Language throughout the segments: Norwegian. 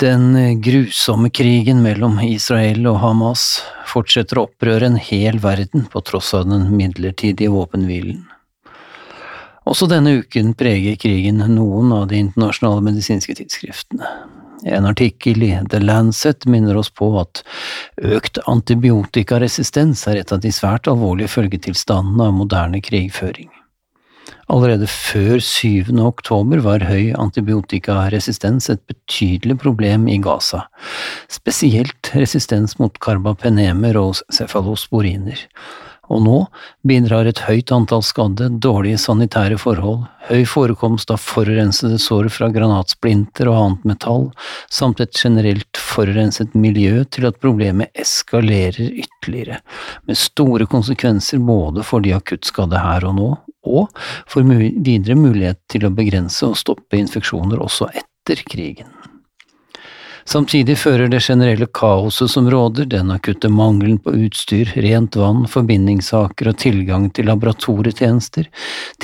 Den grusomme krigen mellom Israel og Hamas fortsetter å opprøre en hel verden på tross av den midlertidige våpenhvilen. Også denne uken preger krigen noen av de internasjonale medisinske tidsskriftene. En artikkel i The Lancet minner oss på at økt antibiotikaresistens er et av de svært alvorlige følgetilstandene av moderne krigføring. Allerede før 7. oktober var høy antibiotikaresistens et betydelig problem i Gaza, spesielt resistens mot karbapenemer og cefalosporiner. Og nå bidrar et høyt antall skadde, dårlige sanitære forhold, høy forekomst av forurensede sår fra granatsplinter og annet metall, samt et generelt forurenset miljø til at problemet eskalerer ytterligere, med store konsekvenser både for de akuttskadde her og nå, og får videre mulighet til å begrense og stoppe infeksjoner også etter krigen. Samtidig fører det generelle kaoset som råder, den akutte mangelen på utstyr, rent vann, forbindingssaker og tilgang til laboratorietjenester,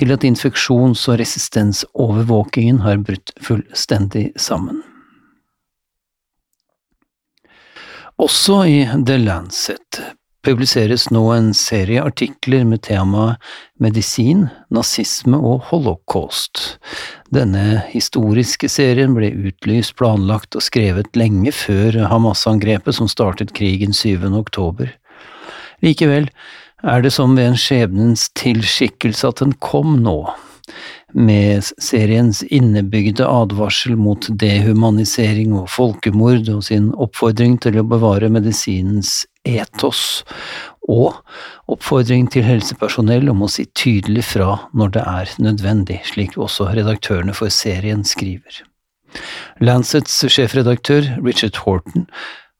til at infeksjons- og resistensovervåkingen har brutt fullstendig sammen. Også i The Lancet publiseres nå en serie artikler med temaet medisin, nazisme og holocaust. Denne historiske serien ble utlyst, planlagt og skrevet lenge før Hamas-angrepet som startet krigen 7. oktober. Likevel er det som ved en skjebnens tilskikkelse at den kom nå, med seriens innebygde advarsel mot dehumanisering og folkemord og sin oppfordring til å bevare medisinens etos, og oppfordring til helsepersonell om å si tydelig fra når det er nødvendig, slik også redaktørene for serien skriver. Lancets sjefredaktør, Richard Horton,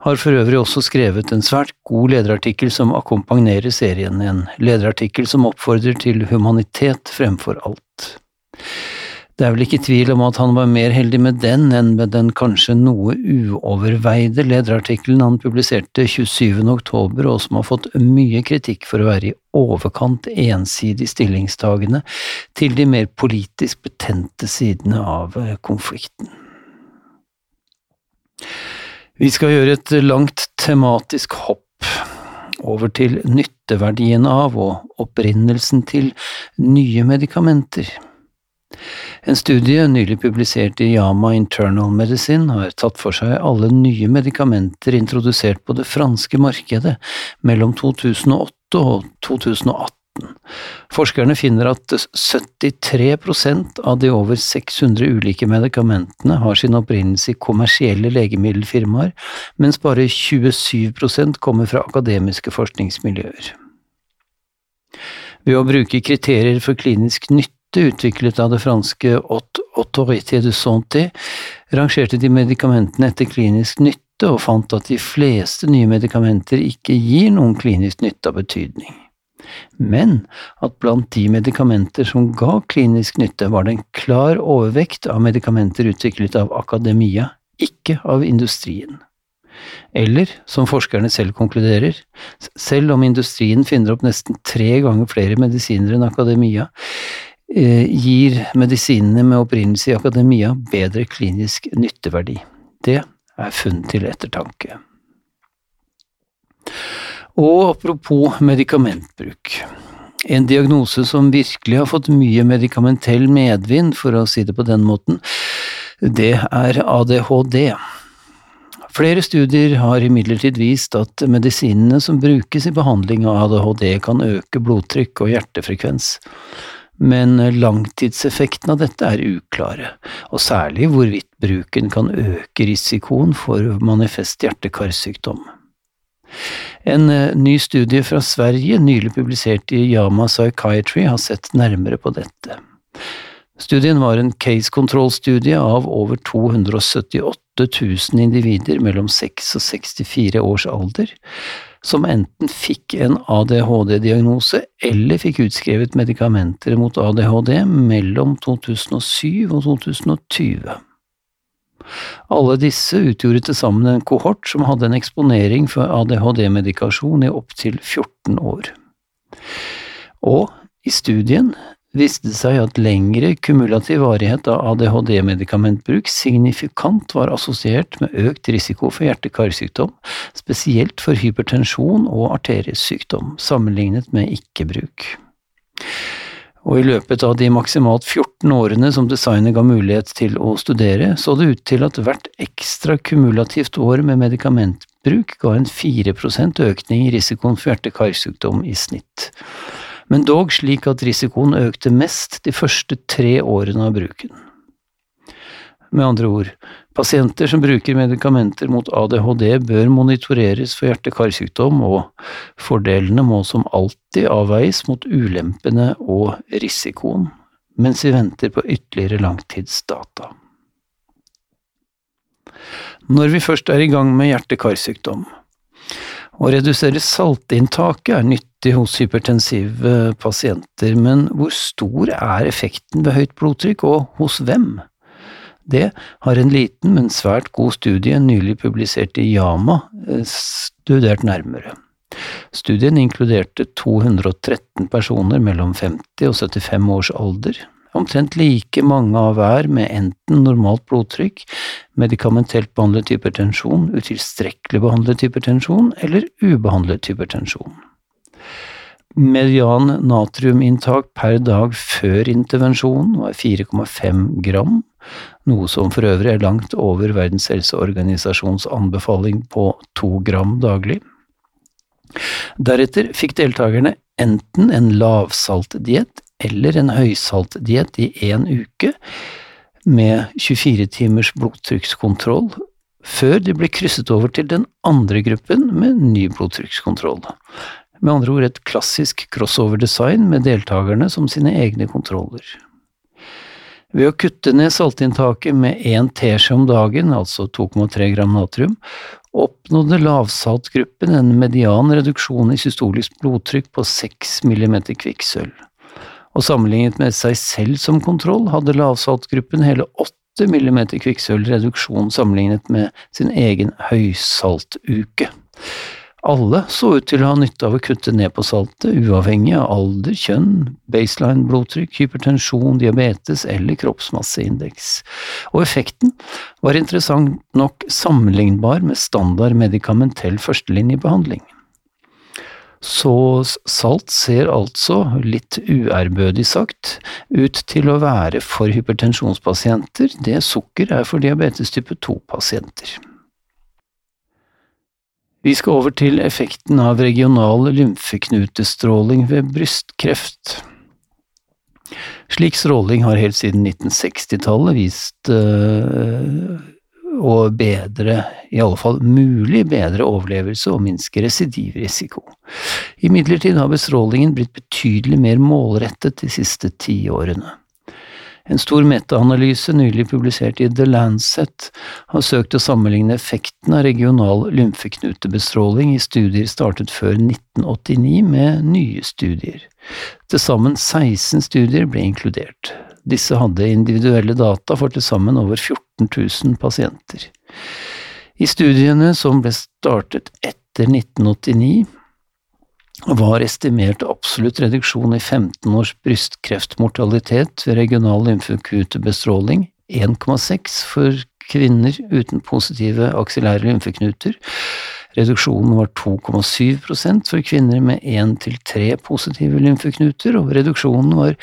har for øvrig også skrevet en svært god lederartikkel som akkompagnerer serien, en lederartikkel som oppfordrer til humanitet fremfor alt. Det er vel ikke tvil om at han var mer heldig med den enn med den kanskje noe uoverveide lederartikkelen han publiserte 27. oktober, og som har fått mye kritikk for å være i overkant ensidig stillingstagende til de mer politisk betente sidene av eh, konflikten. Vi skal gjøre et langt tematisk hopp over til nytteverdien av og opprinnelsen til nye medikamenter. En studie nylig publisert i Yama Internal Medicine har tatt for seg alle nye medikamenter introdusert på det franske markedet mellom 2008 og 2018. Forskerne finner at 73% av de over 600 ulike medikamentene har sin opprinnelse i kommersielle legemiddelfirmaer, mens bare 27% kommer fra akademiske forskningsmiljøer. Ved å bruke kriterier for klinisk nytte utviklet av det franske Autorité de Santé, rangerte de medikamentene etter klinisk nytte og fant at de fleste nye medikamenter ikke gir noen klinisk nytte av betydning. Men at blant de medikamenter som ga klinisk nytte, var det en klar overvekt av medikamenter utviklet av akademia, ikke av industrien. Eller, som forskerne selv konkluderer, selv om industrien finner opp nesten tre ganger flere medisiner enn akademia, gir medisinene med opprinnelse i akademia bedre klinisk nytteverdi. Det er funn til ettertanke. Og apropos medikamentbruk. En diagnose som virkelig har fått mye medikamentell medvind, for å si det på den måten, det er ADHD. Flere studier har imidlertid vist at medisinene som brukes i behandling av ADHD kan øke blodtrykk og hjertefrekvens men langtidseffekten av dette er uklare, og særlig hvorvidt bruken kan øke risikoen for manifest hjerte-karsykdom. En eh, ny studie fra Sverige, nylig publisert i Yama Psychiatry, har sett nærmere på dette. Studien var en case control-studie av over 278 000 individer mellom 6 og 64 års alder, som enten fikk en ADHD-diagnose eller fikk utskrevet medikamenter mot ADHD mellom 2007 og 2020. Alle disse utgjorde til sammen en kohort som hadde en eksponering for ADHD-medikasjon i opptil 14 år. Og i studien viste det seg at lengre kumulativ varighet av ADHD-medikamentbruk signifikant var assosiert med økt risiko for hjerte-karsykdom, spesielt for hypertensjon og arteriesykdom, sammenlignet med ikke-bruk. Og i løpet av de maksimalt 14 årene som designet ga mulighet til å studere, så det ut til at hvert ekstra kumulativt år med medikamentbruk ga en 4% økning i risikoen for hjerte-karsykdom i snitt men dog slik at risikoen økte mest de første tre årene av bruken. Med andre ord, pasienter som bruker medikamenter mot ADHD bør monitoreres for hjerte-karsykdom, og fordelene må som alltid avveies mot ulempene og risikoen, mens vi venter på ytterligere langtidsdata. Når vi først er i gang med hjerte-karsykdom, å redusere saltinntaket er nyttig hos hypertensive pasienter, men hvor stor er effekten ved høyt blodtrykk, og hos hvem? Det har en liten, men svært god studie nylig publisert i Yama eh, studert nærmere. Studien inkluderte 213 personer mellom 50 og 75 års alder, omtrent like mange av hver med enten normalt blodtrykk, medikamentelt behandlet hypertensjon, utilstrekkelig behandlet hypertensjon eller ubehandlet hypertensjon. Median natriuminntak per dag før intervensjonen var 4,5 gram, noe som for øvrig er langt over Verdens helseorganisasjons anbefaling på 2 gram daglig. Deretter fikk deltakerne enten en lavsaltdiett eller en høysaltdiett i én uke med 24 timers blodtrykkskontroll, før de ble krysset over til den andre gruppen med ny blodtrykkskontroll. Med andre ord et klassisk crossover-design med deltakerne som sine egne kontroller. Ved å kutte ned saltinntaket med én teskje om dagen, altså 2,3 gram natrium, oppnådde lavsaltgruppen en median reduksjon i systolisk blodtrykk på 6 millimeter kvikksølv og sammenlignet med seg selv som kontroll hadde lavsaltgruppen hele 8 mm kvikksølvreduksjon sammenlignet med sin egen høysaltuke. Alle så ut til å ha nytte av å kutte ned på saltet, uavhengig av alder, kjønn, baseline blodtrykk, hypertensjon, diabetes eller kroppsmasseindeks, og effekten var interessant nok sammenlignbar med standard medikamentell førstelinjebehandling. Så salt ser altså, litt uærbødig sagt, ut til å være for hypertensjonspasienter det sukker er for diabetes type 2-pasienter. Vi skal over til effekten av regional lymfeknutestråling ved brystkreft. Slik stråling har helt siden 1960-tallet vist øh, å bedre, i alle fall mulig bedre overlevelse og minske residivrisiko. Imidlertid har bestrålingen blitt betydelig mer målrettet de siste ti årene. En stor metaanalyse nylig publisert i The Lancet har søkt å sammenligne effekten av regional lymfeknutebestråling i studier startet før 1989 med nye studier. Til sammen 16 studier ble inkludert. Disse hadde individuelle data for til sammen over 14 000 pasienter. I studiene som ble startet etter 1989, var estimert absolutt reduksjon i 15 års brystkreftmortalitet ved regional lymfekutebestråling 1,6 for kvinner uten positive aksillære lymfeknuter. Reduksjonen var 2,7% for kvinner med 1–3 positive lymfeknuter, og reduksjonen var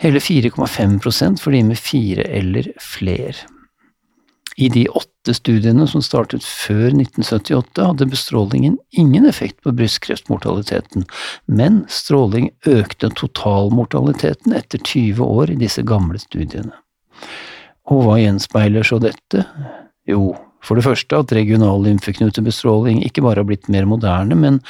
hele 4,5% for de med fire eller flere. I de åtte studiene som startet før 1978, hadde bestrålingen ingen effekt på brystkreftmortaliteten, men stråling økte totalmortaliteten etter 20 år i disse gamle studiene. Og hva gjenspeiler så dette? Jo, for det første at regional lymfeknutebestråling ikke bare har blitt mer moderne, men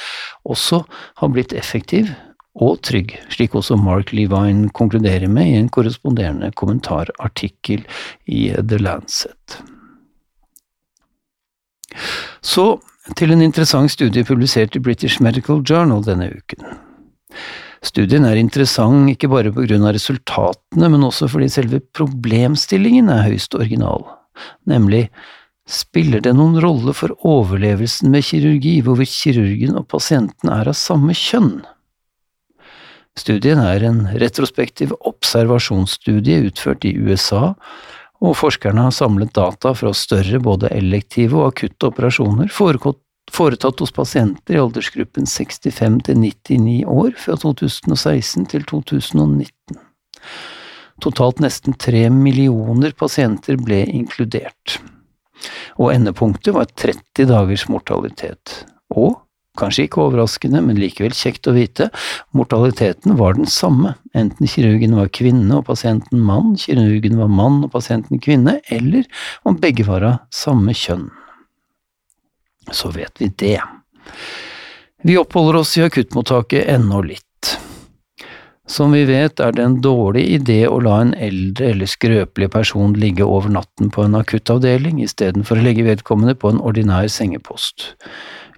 også har blitt effektiv og trygg, slik også Mark Levine konkluderer med i en korresponderende kommentarartikkel i The Lancet. Så til en interessant studie publisert i British Medical Journal denne uken. Studien er interessant ikke bare på grunn av resultatene, men også fordi selve problemstillingen er høyst original, nemlig spiller det noen rolle for overlevelsen med kirurgi hvorvidt kirurgen og pasienten er av samme kjønn? Studien er en retrospektiv observasjonsstudie utført i USA, og forskerne har samlet data fra større både elektive og akutte operasjoner foretatt hos pasienter i aldersgruppen 65 til 99 år fra 2016 til 2019. Totalt nesten tre millioner pasienter ble inkludert, og endepunktet var 30 dagers mortalitet. Og Kanskje ikke overraskende, men likevel kjekt å vite, mortaliteten var den samme, enten kirurgen var kvinne og pasienten mann, kirurgen var mann og pasienten kvinne, eller om begge var av samme kjønn. Så vet vi det. Vi oppholder oss i akuttmottaket ennå litt. Som vi vet er det en dårlig idé å la en eldre eller skrøpelig person ligge over natten på en akuttavdeling istedenfor å legge vedkommende på en ordinær sengepost.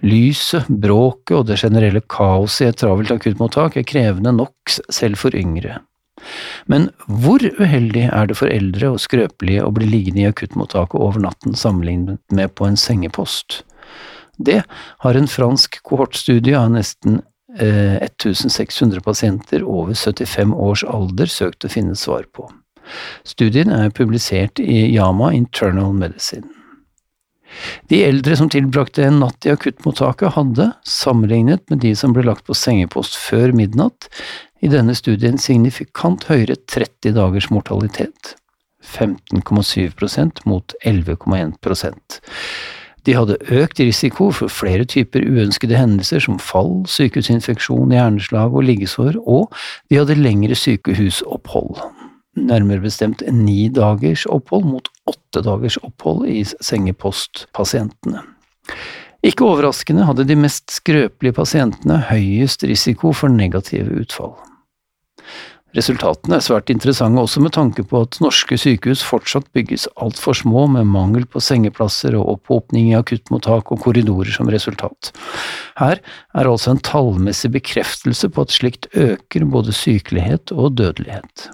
Lyset, bråket og det generelle kaoset i et travelt akuttmottak er krevende nok selv for yngre. Men hvor uheldig er det for eldre og skrøpelige å bli liggende i akuttmottaket over natten sammenlignet med på en sengepost? Det har en fransk kohortstudie av nesten eh, 1600 pasienter over 75 års alder søkt å finne svar på. Studien er publisert i Yama Internal Medicine. De eldre som tilbrakte en natt i akuttmottaket, hadde, sammenlignet med de som ble lagt på sengepost før midnatt, i denne studien signifikant høyere 30 dagers mortalitet, 15,7% mot 11,1% De hadde økt risiko for flere typer uønskede hendelser som fall, sykehusinfeksjon, hjerneslag og liggesår, og de hadde lengre sykehusopphold nærmere bestemt ni dagers opphold mot åtte dagers opphold i sengepostpasientene. Ikke overraskende hadde de mest skrøpelige pasientene høyest risiko for negative utfall. Resultatene er svært interessante også med tanke på at norske sykehus fortsatt bygges altfor små med mangel på sengeplasser og opphopning i akuttmottak og korridorer som resultat. Her er altså en tallmessig bekreftelse på at slikt øker både sykelighet og dødelighet.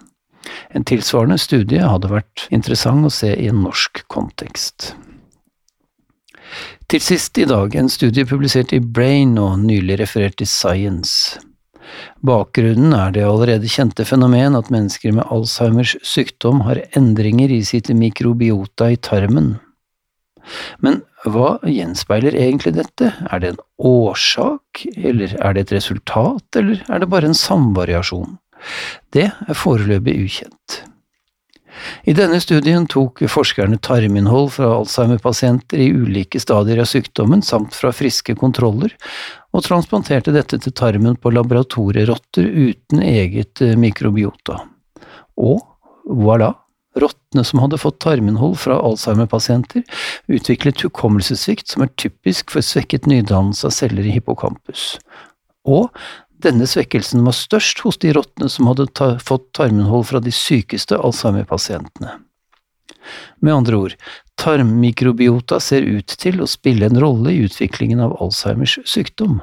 En tilsvarende studie hadde vært interessant å se i en norsk kontekst. Til sist i dag en studie publisert i Brain og nylig referert i Science. Bakgrunnen er det allerede kjente fenomen at mennesker med Alzheimers sykdom har endringer i sitt mikrobiota i tarmen. Men hva gjenspeiler egentlig dette, er det en årsak, eller er det et resultat, eller er det bare en samvariasjon? Det er foreløpig ukjent. I denne studien tok forskerne tarminnhold fra Alzheimer-pasienter i ulike stadier av sykdommen samt fra friske kontroller, og transplanterte dette til tarmen på laboratorierotter uten eget eh, mikrobiota. Og voilà, rottene som hadde fått tarminnhold fra Alzheimer-pasienter, utviklet hukommelsessvikt som er typisk for svekket nydannelse av celler i hippocampus. Og denne svekkelsen var størst hos de rottene som hadde ta fått tarminnhold fra de sykeste Alzheimer-pasientene. Med andre ord, tarmmikrobiota ser ut til å spille en rolle i utviklingen av Alzheimers sykdom.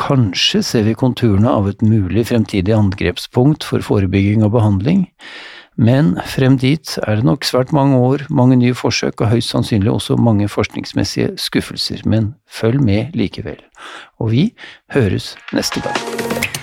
Kanskje ser vi konturene av et mulig fremtidig angrepspunkt for forebygging og behandling, men frem dit er det nok svært mange år, mange nye forsøk og høyst sannsynlig også mange forskningsmessige skuffelser, men følg med likevel. Og vi høres neste gang.